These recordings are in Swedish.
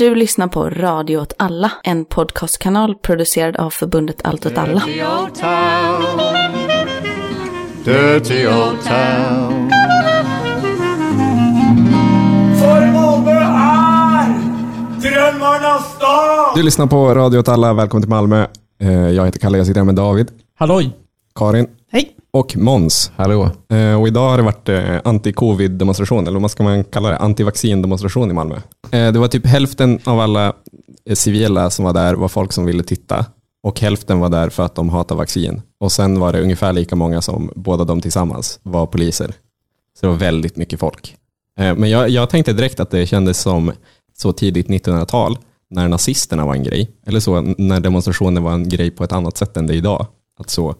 Du lyssnar på Radio åt alla, en podcastkanal producerad av förbundet Allt åt alla. Dirty old town. Dirty old town. För Malmö är drömmarnas stad! Du lyssnar på Radio åt alla, välkommen till Malmö. Eh, Jag heter Kalle, jag sitter här med David, Halloj! Karin! Och Måns. Hallå. Eh, Och idag har det varit eh, anti-covid-demonstration, eller vad ska man kalla det? Anti-vaccin-demonstration i Malmö. Eh, Det var typ hälften av alla eh, civila som var där var folk som ville titta och hälften var där för att de hatar vaccin. Och sen var det ungefär lika många som båda de tillsammans var poliser. Så det var väldigt mycket folk. Eh, Men jag, jag tänkte direkt att det kändes som så tidigt 1900-tal när nazisterna var en grej. Eller så när demonstrationer var en grej på ett annat sätt än det är idag. Att, så,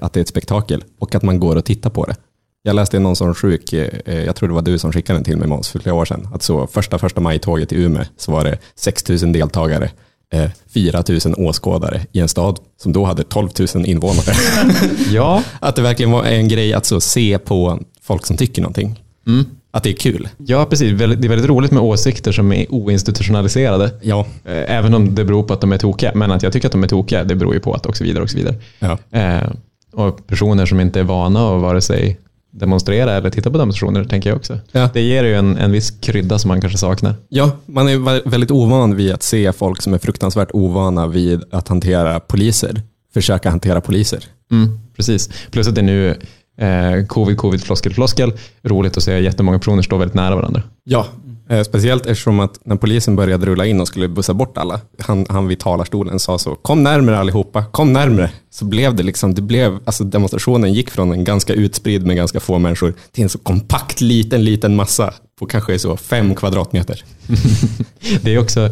att det är ett spektakel och att man går och tittar på det. Jag läste någon sån sjuk, eh, eh, jag tror det var du som skickade den till mig Måns för flera år sedan. Att så första första maj-tåget i Umeå så var det 6 000 deltagare, eh, 4 000 åskådare i en stad som då hade 12 000 invånare. Ja. att det verkligen var en grej att så se på folk som tycker någonting. Mm. Att det är kul. ja, precis. Det är väldigt roligt med åsikter som är oinstitutionaliserade. Ja, Eh, Även om det beror på att de är tokiga. Men att jag tycker att de är tokiga, det beror ju på att och så vidare. Och så vidare. ja. Eh, och personer som inte är vana att vare sig demonstrera eller titta på demonstrationer, tänker jag också. Ja. Det ger ju en, en viss krydda som man kanske saknar. Ja, man är vä- väldigt ovan vid att se folk som är fruktansvärt ovana vid att hantera poliser, försöka hantera poliser. Mm, precis. Plus att det är nu eh, covid, covid, floskel, floskel. Roligt att se jättemånga personer stå väldigt nära varandra. Ja, Eh, speciellt eftersom att när polisen började rulla in och skulle bussa bort alla, han, han vid talarstolen sa så, kom närmre allihopa, kom närmre. Så blev det liksom, det blev, alltså demonstrationen gick från en ganska utspridd med ganska få människor till en så kompakt liten, liten massa på kanske så fem kvadratmeter. Det är också,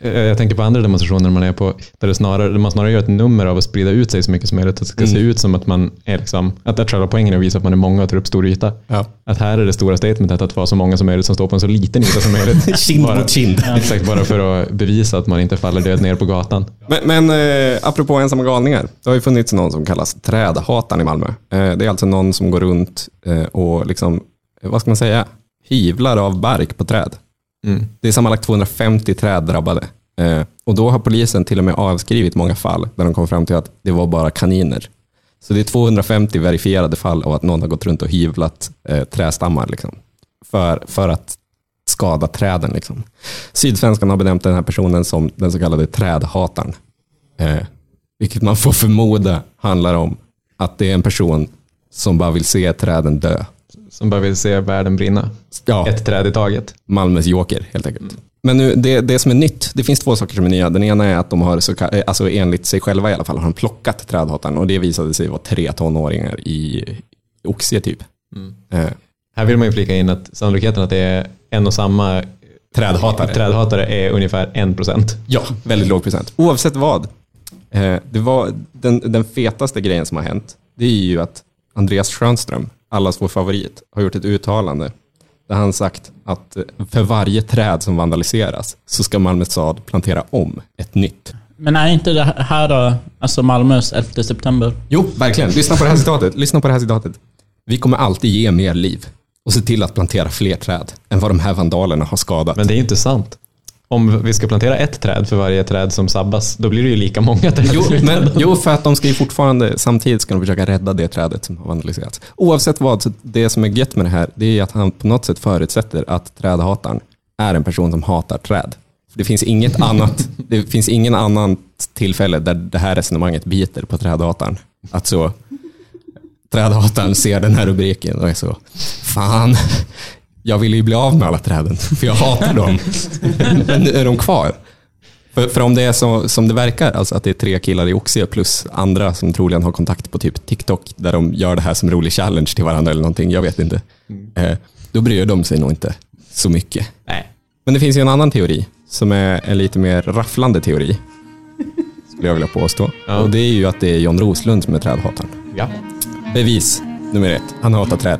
jag tänker på andra demonstrationer man är på, där snarare, man snarare gör ett nummer av att sprida ut sig så mycket som möjligt. Att det ska se ut som att man är liksom, att, att själva poängen är att visa att man är många och tar upp stor yta. Ja. Att här är det stora statementet att vara så många som möjligt som står på en så liten yta som möjligt. Kind Bara- mot kind. Exakt, bara för att bevisa att man inte faller död ner på gatan. Men, men eh, apropå ensamma galningar, det har ju funnits någon som kallas trädhataren i Malmö. Eh, det är alltså någon som går runt eh, och liksom, eh, vad ska man säga, hyvlar av bark på träd. Mm. Det är sammanlagt 250 träd drabbade. Eh, och då har polisen till och med avskrivit många fall där de kom fram till att det var bara kaniner. Så det är 250 verifierade fall av att någon har gått runt och hyvlat eh, trästammar liksom, för, för att skada träden. Liksom. Sydsvenskan har benämnt den här personen som den så kallade trädhataren. Eh, vilket man får förmoda handlar om att det är en person som bara vill se träden dö. Som bara vill se världen brinna. Ja, Ett träd i taget. Malmös joker helt enkelt. Men nu, det, det som är nytt, det finns två saker som är nya. Den ena är att de har, så, eh, alltså enligt sig själva i alla fall, har de plockat trädhataren och det visade sig vara tre tonåringar i Oxie typ. Eh, Här vill man ju flika in att sannolikheten att det är en och samma Trädhatare. trädhatare är ungefär en procent. Ja, väldigt låg procent. Oavsett vad. Eh, det var den, den fetaste grejen som har hänt, det är ju att Andreas Schönström, allas vår favorit, har gjort ett uttalande där han sagt att eh, för varje träd som vandaliseras så ska Malmö stad plantera om ett nytt. Men är inte det här då, alltså Malmös 11 september? Jo, verkligen. Lyssna på det här citatet. Lyssna på det här citatet. Vi kommer alltid ge mer liv och se till att plantera fler träd än vad de här vandalerna har skadat. Men det är inte sant. Om vi ska plantera ett träd för varje träd som sabbas, då blir det ju lika många träd. Jo, men, jo, för att de ska ju fortfarande, samtidigt ska de försöka rädda det trädet som har vandaliserats. Oavsett vad, så det som är gött med det här, det är att han på något sätt förutsätter att trädhataren är en person som hatar träd. Det finns inget annat, det finns ingen annan tillfälle där det här resonemanget biter på trädhataren. Att så, trädhataren ser den här rubriken och är så, fan, jag vill ju bli av med alla träden, för jag hatar dem. Men nu är de kvar. För, för om det är så, som det verkar, alltså att det är tre killar i Oxie plus andra som troligen har kontakt på typ TikTok där de gör det här som rolig challenge till varandra eller någonting, jag vet inte. Eh, då bryr de sig nog inte så mycket. Nej. Men det finns ju en annan teori som är en lite mer rafflande teori. Skulle jag vilja påstå. Ja. Och det är ju att det är John Roslund som är trädhataren. Ja. Bevis nummer ett, han hatar träd.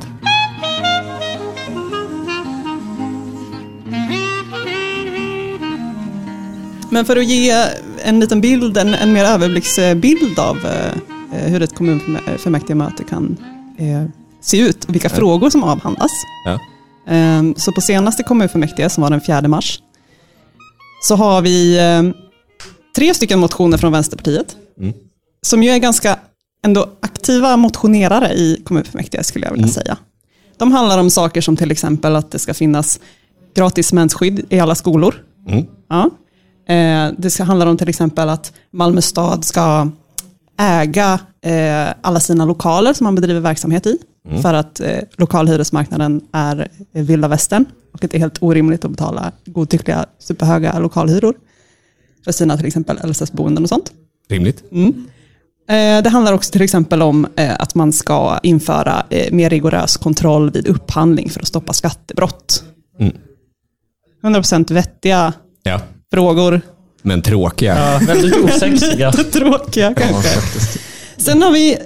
Men för att ge en liten bild, en, en mer överblicksbild av eh, hur ett kommunfullmäktigemöte kan eh, se ut och vilka frågor som avhandlas. Ja. Eh, så på senaste kommunfullmäktige, som var den 4 mars, så har vi eh, tre stycken motioner från Vänsterpartiet. Som ju är ganska ändå aktiva motionerare i kommunfullmäktige skulle jag vilja säga. De handlar om saker som till exempel att det ska finnas gratis mensskydd i alla skolor. Ja. Eh, det ska handla om till exempel att Malmö stad ska äga eh, alla sina lokaler som man bedriver verksamhet i. För att eh, lokalhyresmarknaden är eh, vilda västern och att det är helt orimligt att betala godtyckliga superhöga lokalhyror. För sina till exempel LSS-boenden och sånt. Rimligt. Eh, Det handlar också till exempel om eh, att man ska införa eh, mer rigorös kontroll vid upphandling för att stoppa skattebrott. Mm. 100% vettiga Ja. Frågor. Men tråkiga. Ja, väldigt osexiga. Tråkiga kanske. Sen har vi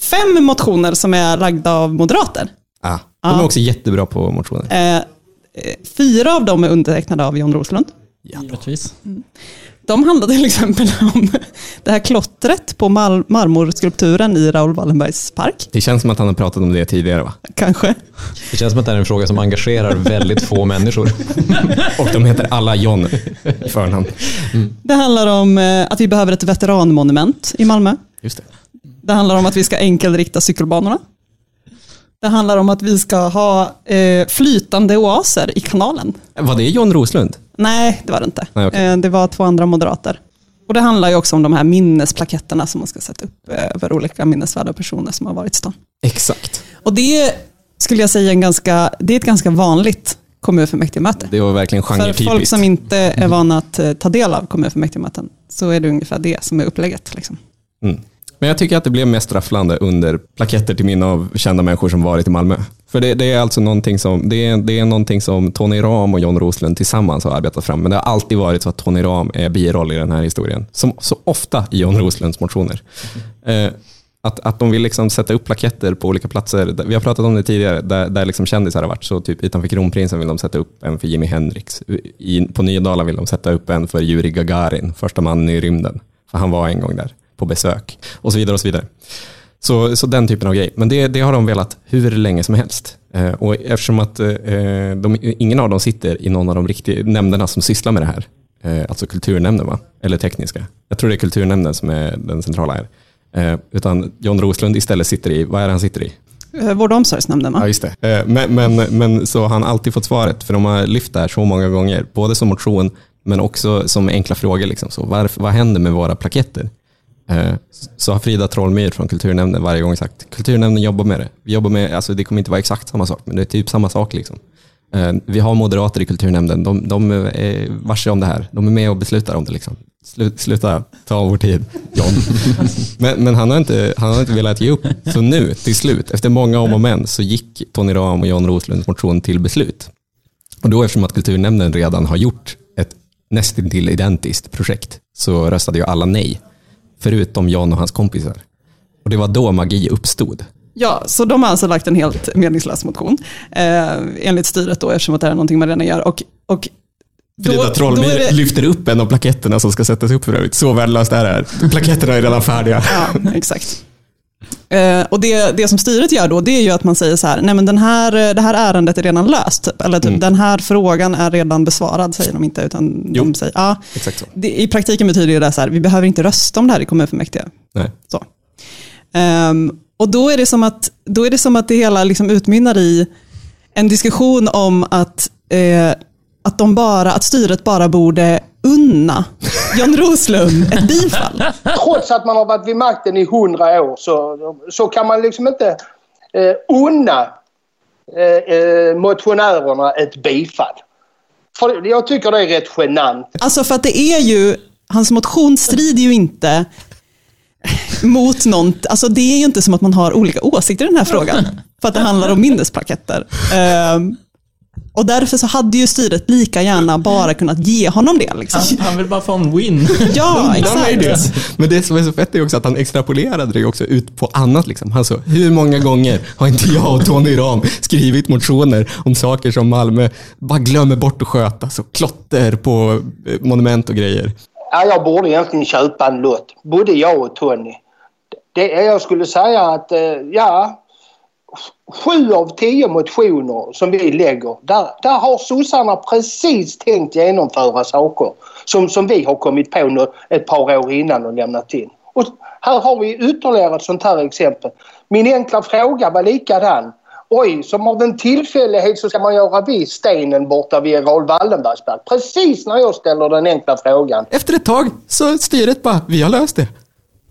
fem motioner som är lagda av moderater. Ah. De är också jättebra på motioner. Eh, eh, Fyra av dem är undertecknade av John Roslund. Givetvis. De handlar till exempel om det här klottret på mar- marmorskulpturen i Raoul Wallenbergs park. Det känns som att han har pratat om det tidigare va? Kanske. Det känns som att det är en fråga som engagerar väldigt få människor. Och de heter alla John i förnamn. Det handlar om eh, att vi behöver ett veteranmonument i Malmö. Just det. Det handlar om att vi ska enkelrikta cykelbanorna. Det handlar om att vi ska ha eh, flytande oaser i kanalen. Var det John Roslund? Nej, det var det inte. Nej, okej. Eh, det var två andra moderater. Och det handlar ju också om de här minnesplaketterna som man ska sätta upp eh, över olika minnesvärda personer som har varit i stan. Exakt. Och det skulle jag säga en ganska, det är ett ganska vanligt kommunfullmäktigemöte. Det var verkligen För folk genretypiskt. som inte är vana att eh, ta del av kommunfullmäktigemöten så är det ungefär det som är upplägget. Liksom. Mm. Men jag tycker att det blev mest rafflande under plaketter till minne av kända människor som varit i Malmö. För det, det är alltså någonting som, det är, det är någonting som Tony Ram och John Roslund tillsammans har arbetat fram. Men det har alltid varit så att Tony Ram är biroll i den här historien. Som så ofta i John Roslunds motioner. Eh, att, att de vill liksom sätta upp plaketter på olika platser. Vi har pratat om det tidigare, där, där liksom kändisar har varit. Så typ utanför Kronprinsen vill de sätta upp en för Jimi Hendrix. I, på Nydala vill de sätta upp en för Yuri Gagarin, första mannen i rymden. För han var en gång där på besök. Och så vidare och så vidare. Så, så den typen av grej. Men det, det har de velat hur länge som helst. Eh, och eftersom att eh, de, ingen av dem sitter i någon av de riktiga nämnderna som sysslar med det här, eh, alltså kulturnämnden va? Eller tekniska. Jag tror det är kulturnämnden som är den centrala här. Eh, utan John Roslund istället sitter i, vad är det han sitter i? Eh, Vård och omsorgsnämnden va? Ja, just det. Eh, Men, men, men så har han alltid fått svaret, för de har lyft det här så många gånger, både som motion, men också som enkla frågor. Liksom. Så varför, vad händer med våra plaketter? Eh, så har Frida Trollmyr från kulturnämnden varje gång sagt, kulturnämnden jobbar med det. Vi jobbar med, alltså det kommer inte vara exakt samma sak, men det är typ samma sak. Liksom. Eh, vi har moderater i kulturnämnden, de, de är varse om det här. De är med och beslutar om det. Liksom. Sluta ta vår tid, John. Men, men han, har inte, han har inte velat ge upp. Så nu, till slut, efter många om och men, så gick Tony Ram och John Roslunds motion till beslut. Och då eftersom att kulturnämnden redan har gjort ett nästintill identiskt projekt, så röstade ju alla nej. Förutom John och hans kompisar. Och det var då magi uppstod. Ja, så de har alltså lagt en helt meningslös motion. Eh, enligt styret då, eftersom att det här är någonting man redan gör. Och, och då- Frida Trollmyr det- lyfter upp en av plaketterna som ska sättas upp för övrigt. Så värdelöst är det här. Plaketterna är redan färdiga. Ja, exakt. Eh, och det, det som styret gör då, det är ju att man säger så här, nej men den här, eh, det här ärendet är redan löst. typ. Eller typ, den här frågan är redan besvarad, säger de inte. Utan Jo. de säger, ja. Exakt så. Det, I praktiken betyder det så här, vi behöver inte rösta om det här i kommunfullmäktige. Nej. Så. Ehm, och då är, det som att, då är det som att det hela liksom utmynnar i en diskussion om att, eh, att, de bara, att styret bara borde unna John Roslund ett bifall. trots att man har varit vid makten i hundra år så, så kan man liksom inte eh, unna eh, eh, motionärerna ett bifall. För jag tycker det är rätt genant. Alltså för att det är ju, hans motion strider ju inte mot något, alltså det är ju inte som att man har olika åsikter i den här frågan. För att det handlar om minnesplaketter. Ehm, och därför så hade ju styret lika gärna bara kunnat ge honom det. Liksom. Han, han vill bara få en win. Ja, exakt. det. Men det som är så fett är också att han extrapolerade det också ut på annat. Liksom. Han sa, hur många gånger har inte jag och Tony Ram skrivit motioner om saker som Malmö bara glömmer bort att sköta? Så klotter på eh, monument och grejer. Ja, jag borde egentligen köpa en lott. Både jag och Tony. Det är, jag skulle säga att, eh, ja, sju av tio motioner som vi lägger, där, där har sossarna precis tänkt genomföra saker som, som vi har kommit på nu ett par år innan och lämnat in. Och här har vi ytterligare ett sånt här exempel. Min enkla fråga var likadan. Oj, som av en tillfällighet så ska man göra vid stenen borta vid Raoul Wallenbergsberg. Precis när jag ställer den enkla frågan. Efter ett tag så styret bara, vi har löst det.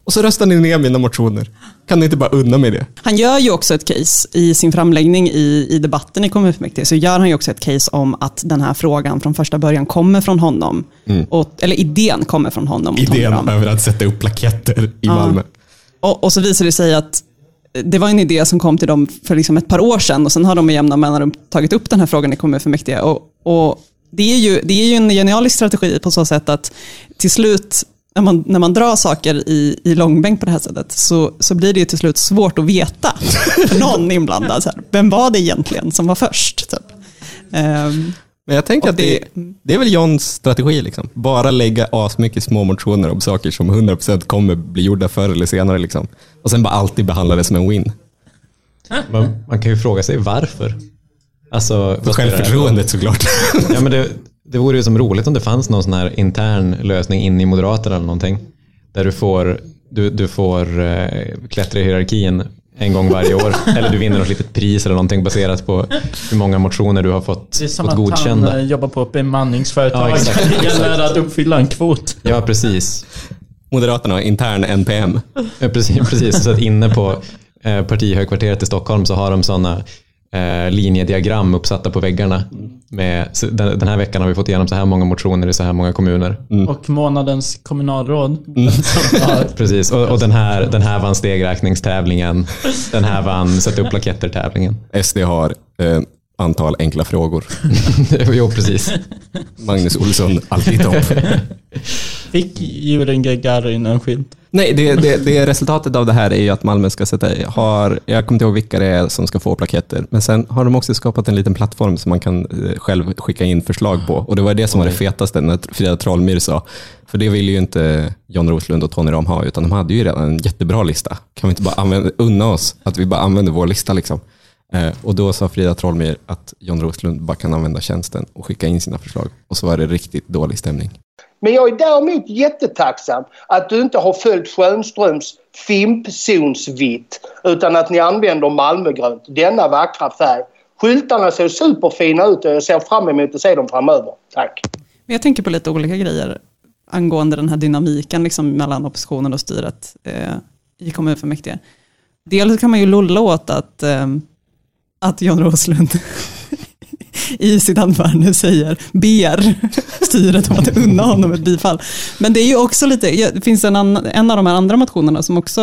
Och så röstar ni ner mina motioner. Kan ni inte bara unna mig det? Han gör ju också ett case i sin framläggning i, i debatten i kommunfullmäktige, så gör han ju också ett case om att den här frågan från första början kommer från honom. Och, eller idén kommer från honom. Idén över att sätta upp plaketter i Malmö. Och, och så visar det sig att det var en idé som kom till dem för liksom ett par år sedan och sen har de med jämna mellanrum tagit upp den här frågan i kommunfullmäktige. Och, och det, är ju, det är ju en genialisk strategi på så sätt att till slut, när man, när man drar saker i, i långbänk på det här sättet, så, så blir det ju till slut svårt att veta för någon inblandad. Så här, vem var det egentligen som var först? Typ. Ehm, Men jag tänker att det, det- det är väl Johns strategi. Liksom. Bara lägga asmycket små motioner om saker som 100% kommer bli gjorda förr eller senare. Liksom. Och sen bara alltid behandla det som en win. Man, man kan ju fråga sig varför. Alltså, För självförtroendet såklart. Ja, men det, det vore ju som roligt om det fanns någon sån här intern lösning in i Moderaterna eller någonting. Där du får, du, du får eh, klättra i hierarkin en gång varje år. eller du vinner något litet pris eller någonting baserat på hur många motioner du har fått, Det är som att godkända. han eh, jobbar på ett bemanningsföretag. Ja, exakt, det gäller att uppfylla en kvot. Ja, precis. Moderaterna har intern NPM. Ja, precis, precis. Så att inne på eh, partihögkvarteret i Stockholm så har de sådana eh, linjediagram uppsatta på väggarna. Med, så den, den här veckan har vi fått igenom så här många motioner i så här många kommuner. Och månadens kommunalråd. Ja, precis. Och, och den, här, den här vann stegräkningstävlingen. Den här vann sätta upp plaketter-tävlingen. SD har eh, antal enkla frågor. jo, precis. Magnus Olsson, alltid topp. Fick juryn Gagarin en skylt? Nej, det, det, det resultatet av det här är ju att Malmö ska sätta, har, jag kommer inte ihåg vilka det är som ska få plaketter, men sen har de också skapat en liten plattform som man kan eh, själv skicka in förslag på. Och det var det som var det fetaste när Frida Trollmyr sa, för det ville ju inte John Roslund och Tony Ram ha, utan de hade ju redan en jättebra lista. Kan vi inte bara använda, unna oss att vi bara använder vår lista liksom? Eh, och då sa Frida Trollmyr att John Roslund bara kan använda tjänsten och skicka in sina förslag. Och så var det riktigt dålig stämning. Men jag är däremot jättetacksam att du inte har följt Schönströms fimpzonsvitt utan att ni använder Malmögrönt, denna vackra färg. Skyltarna ser superfina ut och jag ser fram emot att se dem framöver. Tack. Men jag tänker på lite olika grejer angående den här dynamiken liksom mellan oppositionen och styret eh, i kommunfullmäktige. Dels kan man ju lulla åt att, eh, att Jan Roslund i sitt anförande säger, ber styret om att unna honom ett bifall. Men det är ju också lite, det finns en, annan, en av de här andra motionerna som också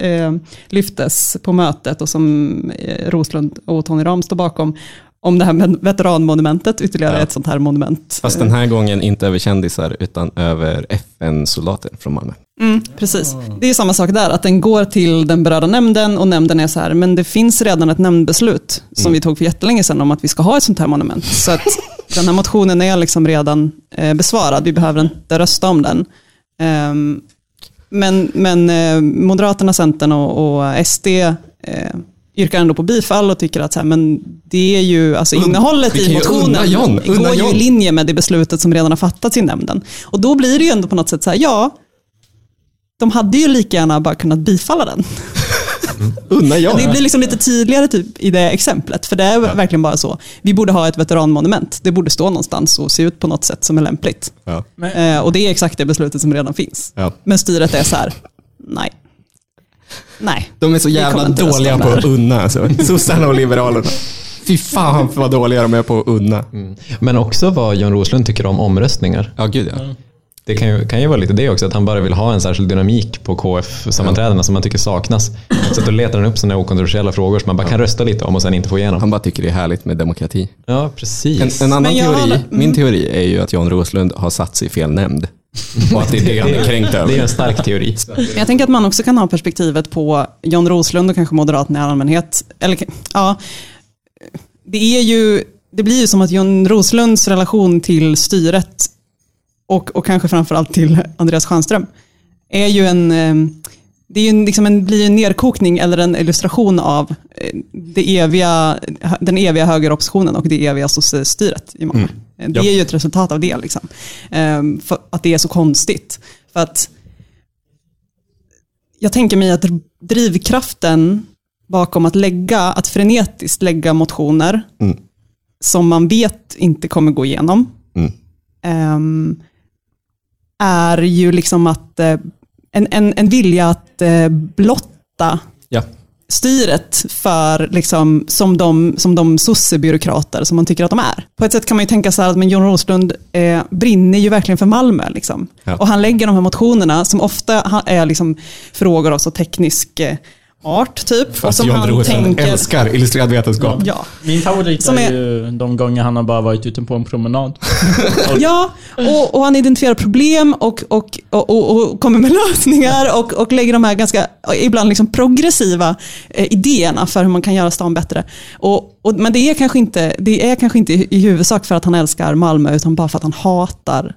eh, lyftes på mötet och som eh, Roslund och Tony Ram står bakom, om det här med veteranmonumentet, ytterligare Ja. ett sånt här monument. Fast den här gången inte över kändisar utan över FN-soldater från Malmö. Mm, precis. Det är samma sak där, att den går till den berörda nämnden och nämnden är så här, men det finns redan ett nämndbeslut som vi tog för jättelänge sedan om att vi ska ha ett sånt här monument. Så att den här motionen är liksom redan eh, besvarad, vi behöver inte rösta om den. Ehm, men men eh, Moderaterna, Centern och, och SD eh, yrkar ändå på bifall och tycker att så här, men det är ju, alltså innehållet i motionen unna John, unna går ju i linje med det beslutet som redan har fattats i nämnden. Och då blir det ju ändå på något sätt så här, ja, de hade ju lika gärna bara kunnat bifalla den. Unna jag. Det blir liksom lite tydligare typ i det exemplet, för det är verkligen bara så. Vi borde ha ett veteranmonument. Det borde stå någonstans och se ut på något sätt som är lämpligt. Ja. Men, Eh, och det är exakt det beslutet som redan finns. Ja. Men styret är så här, nej. Nej. De är så jävla dåliga på att unna. Alltså. Sossarna och Liberalerna. Fy fan vad dåliga de är på att unna. Men också vad John Roslund tycker om omröstningar. Ja, gud ja. Det kan ju, kan ju vara lite det också, att han bara vill ha en särskild dynamik på KF-sammanträdena som man tycker saknas. Så att då letar han upp sådana okontroversiella frågor som man bara kan rösta lite om och sen inte få igenom. Han bara tycker det är härligt med demokrati. Ja, precis. En, en annan teori, håller- min teori är ju att John Roslund har satt sig i fel nämnd. Och att det är det han är kränkt Det är över. en stark teori. Jag tänker att man också kan ha perspektivet på John Roslund och kanske Moderaterna i allmänhet. Eller, ja, det, är ju, det blir ju som att John Roslunds relation till styret och, och kanske framförallt till Andreas Schanström är ju en, eh, det är ju en, liksom en, blir en nedkokning eller en illustration av eh, det eviga, den eviga högeroppositionen och det eviga sossestyret i Malmö. Det Ja. är ju ett resultat av det, liksom. Ehm, att det är så konstigt. För att jag tänker mig att drivkraften bakom att lägga, att frenetiskt lägga motioner Mm. som man vet inte kommer gå igenom, Mm. ehm, är ju liksom att eh, en, en, en vilja att eh, blotta. Styret för, liksom, som de, som de sossebyråkrater som man tycker att de är. På ett sätt kan man ju tänka så här att men Jon Roslund eh, brinner ju verkligen för Malmö. Liksom. Ja. Och han lägger de här motionerna som ofta är liksom frågor av så teknisk eh, art, typ. och Fast som John han Rosen tänker... älskar illustrerad vetenskap. Ja. Min favorit Som är, är- ju de gånger han har bara varit ute på en promenad. Ja, och, och han identifierar problem och, och, och, och, och kommer med lösningar och, och lägger de här ganska, ibland liksom progressiva eh, idéerna för hur man kan göra stan bättre. Och, och, men det är, kanske inte, det är kanske inte i, i huvudsak för att han älskar Malmö, utan bara för att han hatar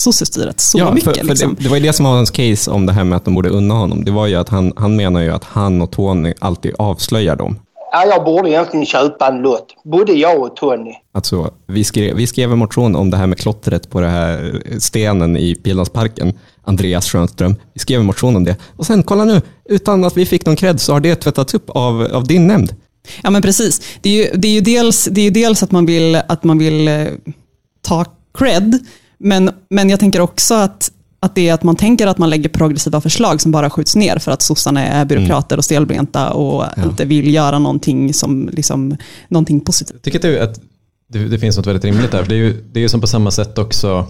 sossestyret så Ja, mycket. för, för liksom. det, det var ju det som var hans case om det här med att de borde unna honom. Det var ju att han, han menar ju att han och Tony alltid avslöjar dem. Ja, jag borde egentligen köpa en lott. Både jag och Tony. Alltså, vi, skrev, vi skrev en motion om det här med klottret på den här stenen i Pildammsparken. Andreas Schönström. Vi skrev en motion om det. Och sen, kolla nu, utan att vi fick någon cred så har det tvättats upp av, av din nämnd. Ja men precis. Det är ju, det är ju, dels, det är ju dels att man vill, att man vill eh, ta cred, men, men jag tänker också att, att det är att man tänker att man lägger progressiva förslag som bara skjuts ner för att sossarna är byråkrater och stelbenta och inte vill göra någonting, som, liksom, någonting positivt. Jag tycker att det, att det, det finns något väldigt rimligt där. För det är ju det är ju som på samma sätt också,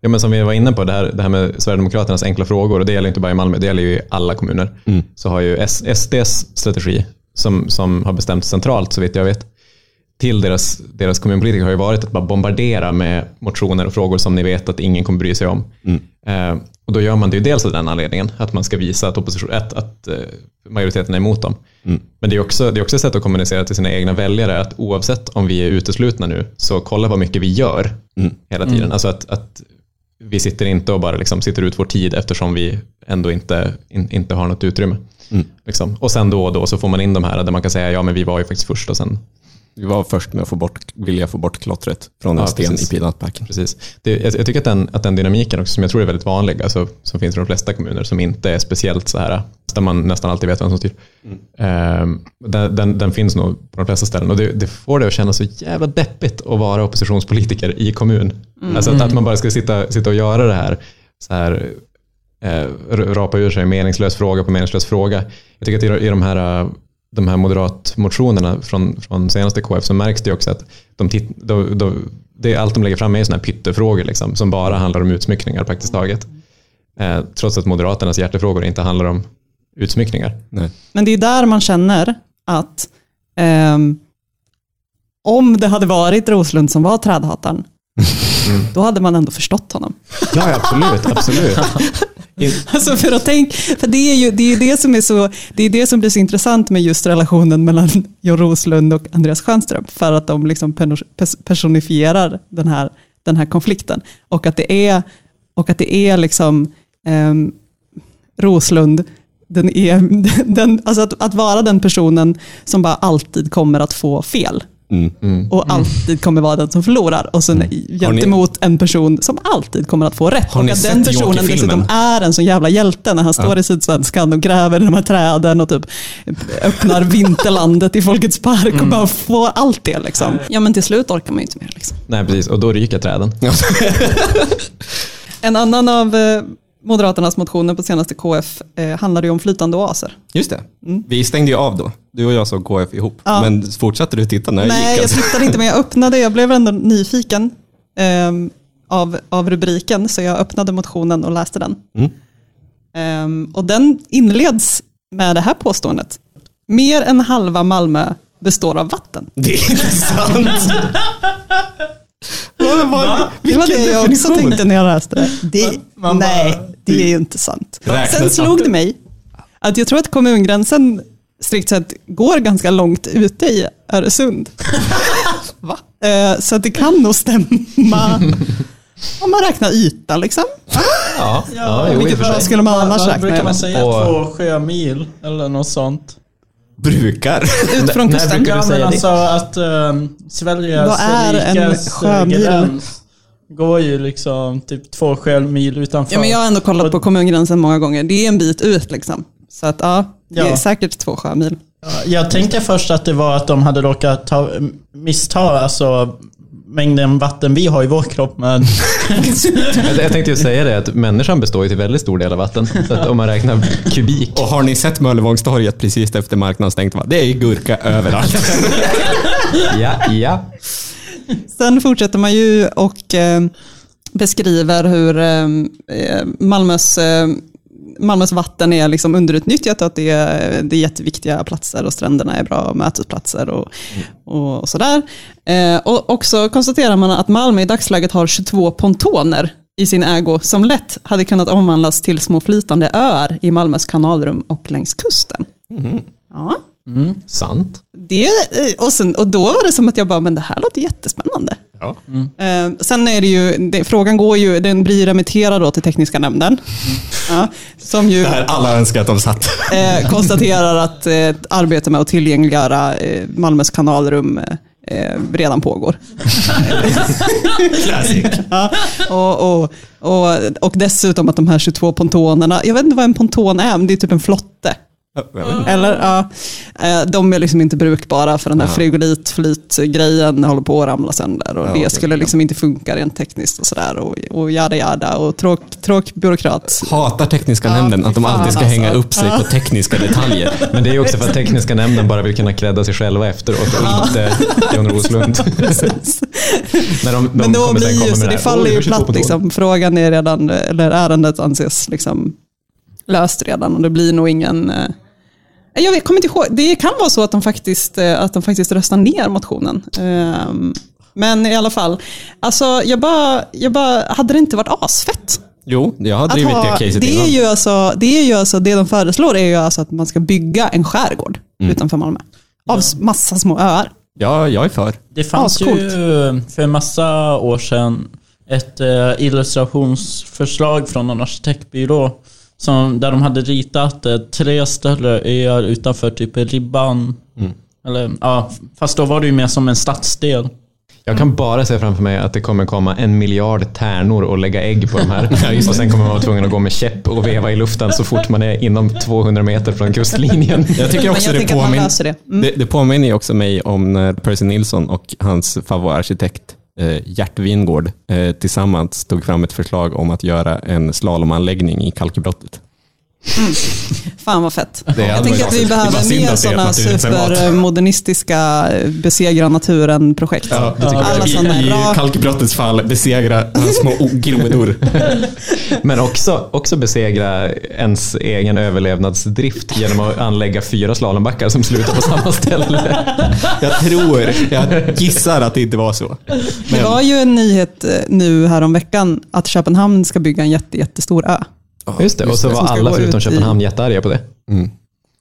ja, men som vi var inne på, det här, det här med Sverigedemokraternas enkla frågor. Och det gäller inte bara i Malmö, det gäller ju i alla kommuner. Så har ju S, SDs strategi, som, som har bestämts centralt så vitt jag vet, till deras, deras kommunpolitiker har ju varit att bara bombardera med motioner och frågor som ni vet att ingen kommer bry sig om. Eh, och då gör man det ju dels av den anledningen, att man ska visa att, opposition, att, att eh, majoriteten är emot dem. Men det är, också, det är också ett sätt att kommunicera till sina egna väljare att oavsett om vi är uteslutna nu, så kolla vad mycket vi gör hela tiden. Alltså att, att vi sitter inte och bara liksom sitter ut vår tid eftersom vi ändå inte, in, inte har något utrymme. Liksom. Och sen då och då så får man in de här där man kan säga ja men vi var ju faktiskt först och sen Vi var först med att få bort, vilja få bort klottret från en Ja, sten precis. i Pildammsparken. Precis. Det, jag, jag tycker att den, att den dynamiken också, som jag tror är väldigt vanlig, alltså, som finns i de flesta kommuner, som inte är speciellt så här, där man nästan alltid vet vem som styr. Ehm, den, den, den finns nog på de flesta ställen och det, det får det att kännas så jävla deppigt att vara oppositionspolitiker i kommun. Alltså att, att man bara ska sitta, sitta och göra det här, så här eh, rapa ur sig meningslös fråga på meningslös fråga. Jag tycker att i, i de här, eh, de här moderatmotionerna från, från senaste KF så märks det också att de titt, de, de, det, allt de lägger fram är sådana här pyttefrågor liksom, som bara handlar om utsmyckningar praktiskt taget. Eh, trots att Moderaternas hjärtefrågor inte handlar om utsmyckningar. Nej. Men det är där man känner att ehm, om det hade varit Roslund som var trädhataren, då hade man ändå förstått honom. Ja, absolut. absolut. Mm. Alltså för att tänk, för det är ju det, är det som är så, det är det som blir så intressant med just relationen mellan Jon Roslund och Andreas Stjernström, för att de liksom personifierar den här, den här konflikten. Och att det är, och att det är liksom eh, Roslund, den är, den, alltså att, att vara den personen som bara alltid kommer att få fel. Och alltid kommer vara den som förlorar. Och sen gentemot en person som alltid kommer att få rätt. Har Och ni att den personen dessutom är en sån jävla hjälte när han står i Sydsvenskan och gräver i de här träden och typ öppnar vinterlandet i Folkets park och bara får allt det. Liksom. Ja men till slut orkar man ju inte mer. Liksom. Nej, precis. Och då ryker träden. En annan av eh, Moderaternas motioner på senaste KF eh, handlade ju om flytande oaser. Just det. Vi stängde ju av då. Du och jag såg KF ihop. Ja. Men fortsatte du titta när jag Nej, gick? jag Alltså? tittade inte men jag öppnade, jag blev ändå nyfiken ehm, av, av rubriken så jag öppnade motionen och läste den. Mm. Ehm, och den inleds med det här påståendet. Mer än halva Malmö består av vatten. Det är inte sant. Var- Det var det jag också tänkte när jag läste det. det Man bara- nej, det är ju inte sant. Sen slog det mig att jag tror att kommungränsen strikt sett går ganska långt ute i Öresund. Va? Eh, Så att det kan nog stämma Om man räknar yta liksom. Ja, ja, jo, i och Vilket vad skulle man annars räkna? brukar man säga? Två sjömil eller något sånt? Brukar. Ut från När kusten. brukar Ja, men det? alltså att um, Sveriges Vad är en eh, sjömil? gräns går ju liksom typ två sjömil utanför. Ja, men jag har ändå kollat Och- på kommungränsen många gånger. Det är en bit ut liksom. Så att ja, det är Ja. säkert två sjömil. Jag tänkte först att det var att de hade råkat ta, missta alltså, mängden vatten vi har i vår kropp med... Jag, tänkte ju säga det, att människan består ju till väldigt stor del av vatten. Så att om man räknar kubik. Och har ni sett Möllevångstorget precis efter marknaden stängt? Va? Det är gurka överallt. Ja, ja. Sen fortsätter man ju och eh, beskriver hur eh, eh, Malmös, Malmös vatten är liksom underutnyttjat och att det är, det är jätteviktiga platser och stränderna är bra mötesplatser och, och, sådär. Eh, och också konstaterar man att Malmö i dagsläget har 22 pontoner i sin ägo som lätt hade kunnat omvandlas till små flytande öar i Malmös kanalrum och längs kusten. Ja. Sant. Det, eh, och, sen, och då var det som att jag bara, men det här låter jättespännande. Ja. Eh, sen är det ju, det, frågan går ju, den blir remitterad då till tekniska nämnden. Ja, som ju Det här alla önskar att de satt. eh, konstaterar att eh, arbete med att tillgängliggöra eh, Malmös kanalrum eh, redan pågår. Classic. Ja, och, och, och, och dessutom att de här 22 pontonerna, jag vet inte vad en ponton är, men det är typ en flotte. Eller? Ja. Eh, De är liksom inte brukbara för den här frigolitflytgrejen håller på att ramla sönder och Ja, det skulle liksom inte funka rent tekniskt och sådär och, och jada jada och tråk, tråk byråkrat. Hatar tekniska Ja, nämnden, att de alltid ska alltså. hänga upp sig på tekniska detaljer. Men det är också för att tekniska nämnden bara vill kunna credda sig själva efteråt och inte Jon Roslund. När de, de Men då blir ju, med så det det faller "Oj, ju vi har 22 platt på tåg." liksom. Frågan är redan, eller ärendet anses liksom löst redan och det blir nog ingen eh, jag vet, kommer inte ihåg, det kan vara så att de faktiskt, eh, att de faktiskt röstar ner motionen. Ehm, Men i alla fall, alltså jag bara, jag bara, hade det inte varit asfett? Jo, jag har Att drivit ha- det caset det är innan. ju alltså, det är ju alltså, det de föreslår är ju alltså att man ska bygga en skärgård Mm. utanför Malmö. Av s- massa små öar. Ja, jag är för. Det fanns Ascoolt. ju för en massa år sedan ett eh, illustrationsförslag från någon arkitektbyrå som, där de hade ritat eh, tre större öar utanför typ Ribban. Eller, ja, fast då var det ju mer som en stadsdel. Jag kan bara se framför mig att det kommer komma en miljard tärnor och lägga ägg på de här. och sen kommer man vara tvungen att gå med käpp och veva i luften så fort man är inom 200 meter från kustlinjen. Jag tycker också jag det, påmin- det. Mm. det, det påminner också mig om när Percy Nilsson och hans favoritarkitekt Eh, Gert Wingård eh, tillsammans tog fram ett förslag om att göra en slalomanläggning i kalkbrottet. Kalkebrottet. Fan vad fett. Det Jag tänker att vi behöver mer sådana supermodernistiska eh, besegra naturen-projekt. Ja, Alla I, I Kalkebrottets fall besegra små grodor. Men också, också besegra ens egen överlevnadsdrift genom att anlägga fyra slalombackar som slutar på samma ställe. Jag tror, jag gissar att det inte var så. Det var ju en nyhet eh, nu häromveckan att Köpenhamn ska bygga en jätte, jättestor ö. Just det, och så det. var alla förutom ut i- Köpenhamn jättearga på det.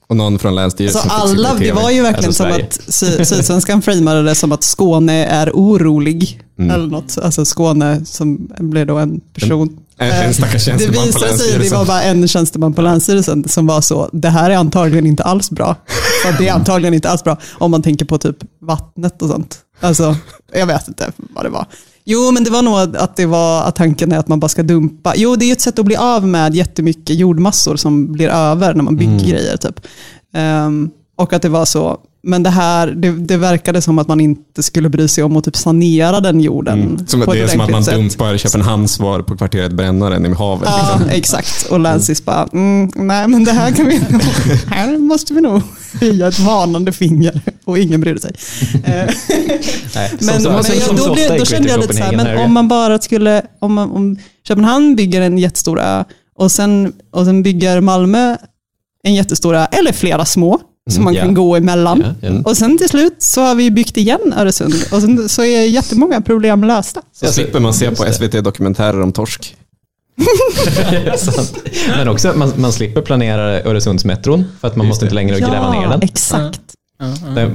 Och någon från Länsstyrelsen Så fick sitta i alla, det var ju verkligen Alltså som att Sy- Sydsvenskan framade det som att Skåne är orolig. Mm. Eller något. Alltså Skåne som blev då en person. En, en stackars Det tjänsteman på visade sig, det var bara en tjänsteman på Länsstyrelsen som var så, det här är antagligen inte alls bra. Så det är antagligen inte alls bra om man tänker på typ vattnet och sånt. Alltså, jag vet inte vad det var. Jo, men det var nog att det var att tanken är att man bara ska dumpa. Jo, det är ju ett sätt att bli av med jättemycket jordmassor som blir över när man bygger grejer. Typ. Ehm, och att det var så, men det här, det, det verkade som att man inte skulle bry sig om att typ sanera den jorden. Mm. Som, det är som att man sätt. dumpar Köpenhamns svar på kvarteret Brännaren i havet. Ja, Liksom. exakt. Och Lansis bara, mm, nej men det här kan vi nog, här måste vi nog höja ett varnande finger. Och ingen brydde sig. Eh, Nej, men så- jag, då, blev, då kände jag lite så här, men om man bara skulle, om, man, om Köpenhamn bygger en jättestor ö och sen, och sen bygger Malmö en jättestor ö, eller flera små, som man ja. kan gå emellan. Ja, ja. Och sen till slut så har vi byggt igen Öresund och sen så är jättemånga problem lösta. Så slipper man se på SVT-dokumentärer om torsk. Men också, man, man slipper planera Öresundsmetron för att man måste inte längre gräva ner den. exakt. Det,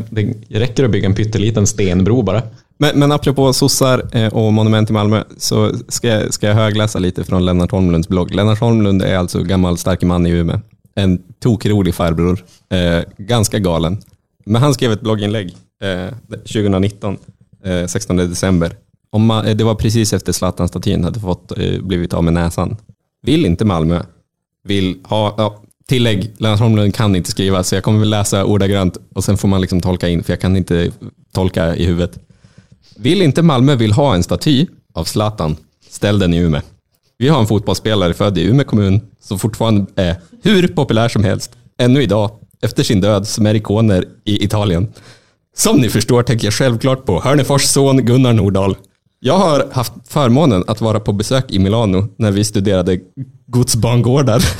det räcker att bygga en pytteliten stenbro bara. Men, men apropå sossar eh, och monument i Malmö så ska jag, ska jag högläsa lite från Lennart Holmlunds blogg. Lennart Holmlund är alltså gammal starke man i Umeå. En tokrolig farbror. Eh, ganska galen. Men han skrev ett blogginlägg eh, 2019, eh, 16 december. Om man, eh, det var precis efter Zlatan-statyn hade fått, eh, blivit av med näsan. Vill inte Malmö, vill ha, ja, tillägg, Lennart Holmlund kan inte skriva så jag kommer väl läsa ordagrant och sen får man liksom tolka in för jag kan inte tolka i huvudet. Vill inte Malmö vill ha en staty av Zlatan, ställ den i Umeå. Vi har en fotbollsspelare född i Umeå kommun som fortfarande är hur populär som helst, ännu idag, efter sin död, som är ikoner i Italien. Som ni förstår tänker jag självklart på Hörnefors son Gunnar Nordahl. Jag har haft förmånen att vara på besök i Milano när vi studerade godsbangårdar.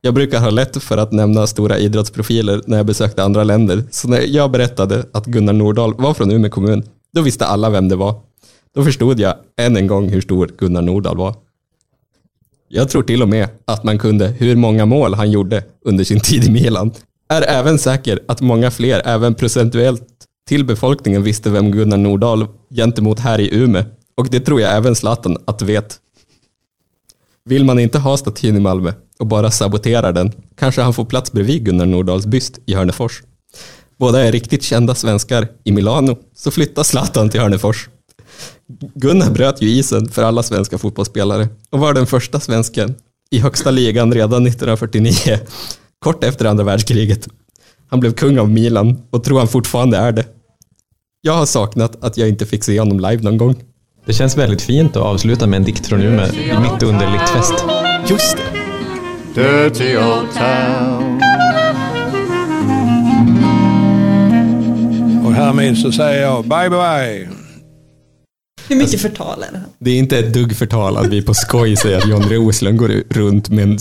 Jag brukar ha lätt för att nämna stora idrottsprofiler när jag besökte andra länder. Så när jag berättade att Gunnar Nordahl var från Umeå kommun, då visste alla vem det var. Då förstod jag än en gång hur stor Gunnar Nordahl var. Jag tror till och med att man kunde hur många mål han gjorde under sin tid i Milan. Är även säker att många fler, även procentuellt till befolkningen, visste vem Gunnar Nordahl gentemot här i Umeå. Och det tror jag även Zlatan att vet. Vill man inte ha statyn i Malmö och bara saboterar den, kanske han får plats bredvid Gunnar Nordahls byst i Hörnefors. Båda är riktigt kända svenskar i Milano, så flytta Zlatan till Hörnefors. Gunnar bröt ju isen för alla svenska fotbollsspelare och var den första svensken i högsta ligan redan 1949, kort efter andra världskriget. Han blev kung av Milan och tror han fortfarande är det. Jag har saknat att jag inte fick se honom live någon gång. Det känns väldigt fint att avsluta med en dikt från Umeå mitt under Liktfest. Just det. Dirty old town. Och härmed så säger jag bye bye. Hur mycket förtal är det? Det är inte ett dugg förtal att vi på skoj säger att John Roslund går runt med en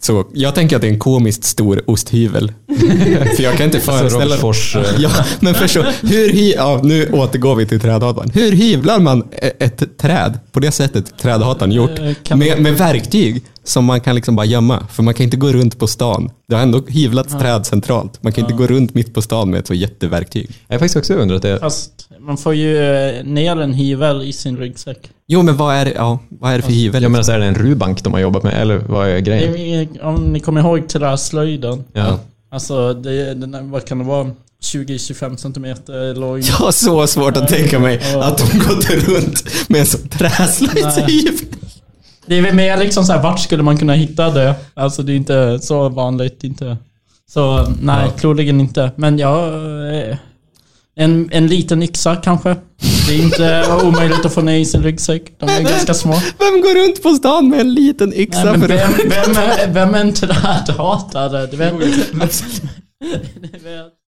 så, jag tänker att det är en komiskt stor osthyvel. För jag kan inte föreställa Rockfors, eh. Ja, men förstå, hur hy, ja, nu återgår vi till trädhataren. Hur hyvlar man e- ett träd på det sättet trädhataren gjort? Eh, Med, med verktyg som man kan liksom bara gömma. För man kan inte gå runt på stan. Det har ändå hyvlats träd centralt. Man kan inte gå runt mitt på stan med ett så jätteverktyg. Jag har faktiskt också undrat det. Fast man får ju eh, ner en hyvel i sin ryggsäck. Jo, men vad är det, ja, vad är det för hyvel? Jag menar, så är det en rubank de har jobbat med, eller vad är grejen? Om ni kommer ihåg träslöjden. Ja. Alltså, det, den vad kan det vara? 20-25 centimeter lång. Jag har så svårt att tänka mig Ja. att de gått runt med en sån träslöjdshyvel. Det är väl mer liksom så här, vart skulle man kunna hitta det? Alltså det är inte så vanligt, inte. Så nej, troligen inte. Men ja, eh, en, en liten yxa kanske. Det är inte omöjligt att få ner i sin ryggsäck. De är ganska små. Vem går runt på stan med en liten yxa Nej, men vem, att... vem, är, vem är en trädhatare? Du vet, det vet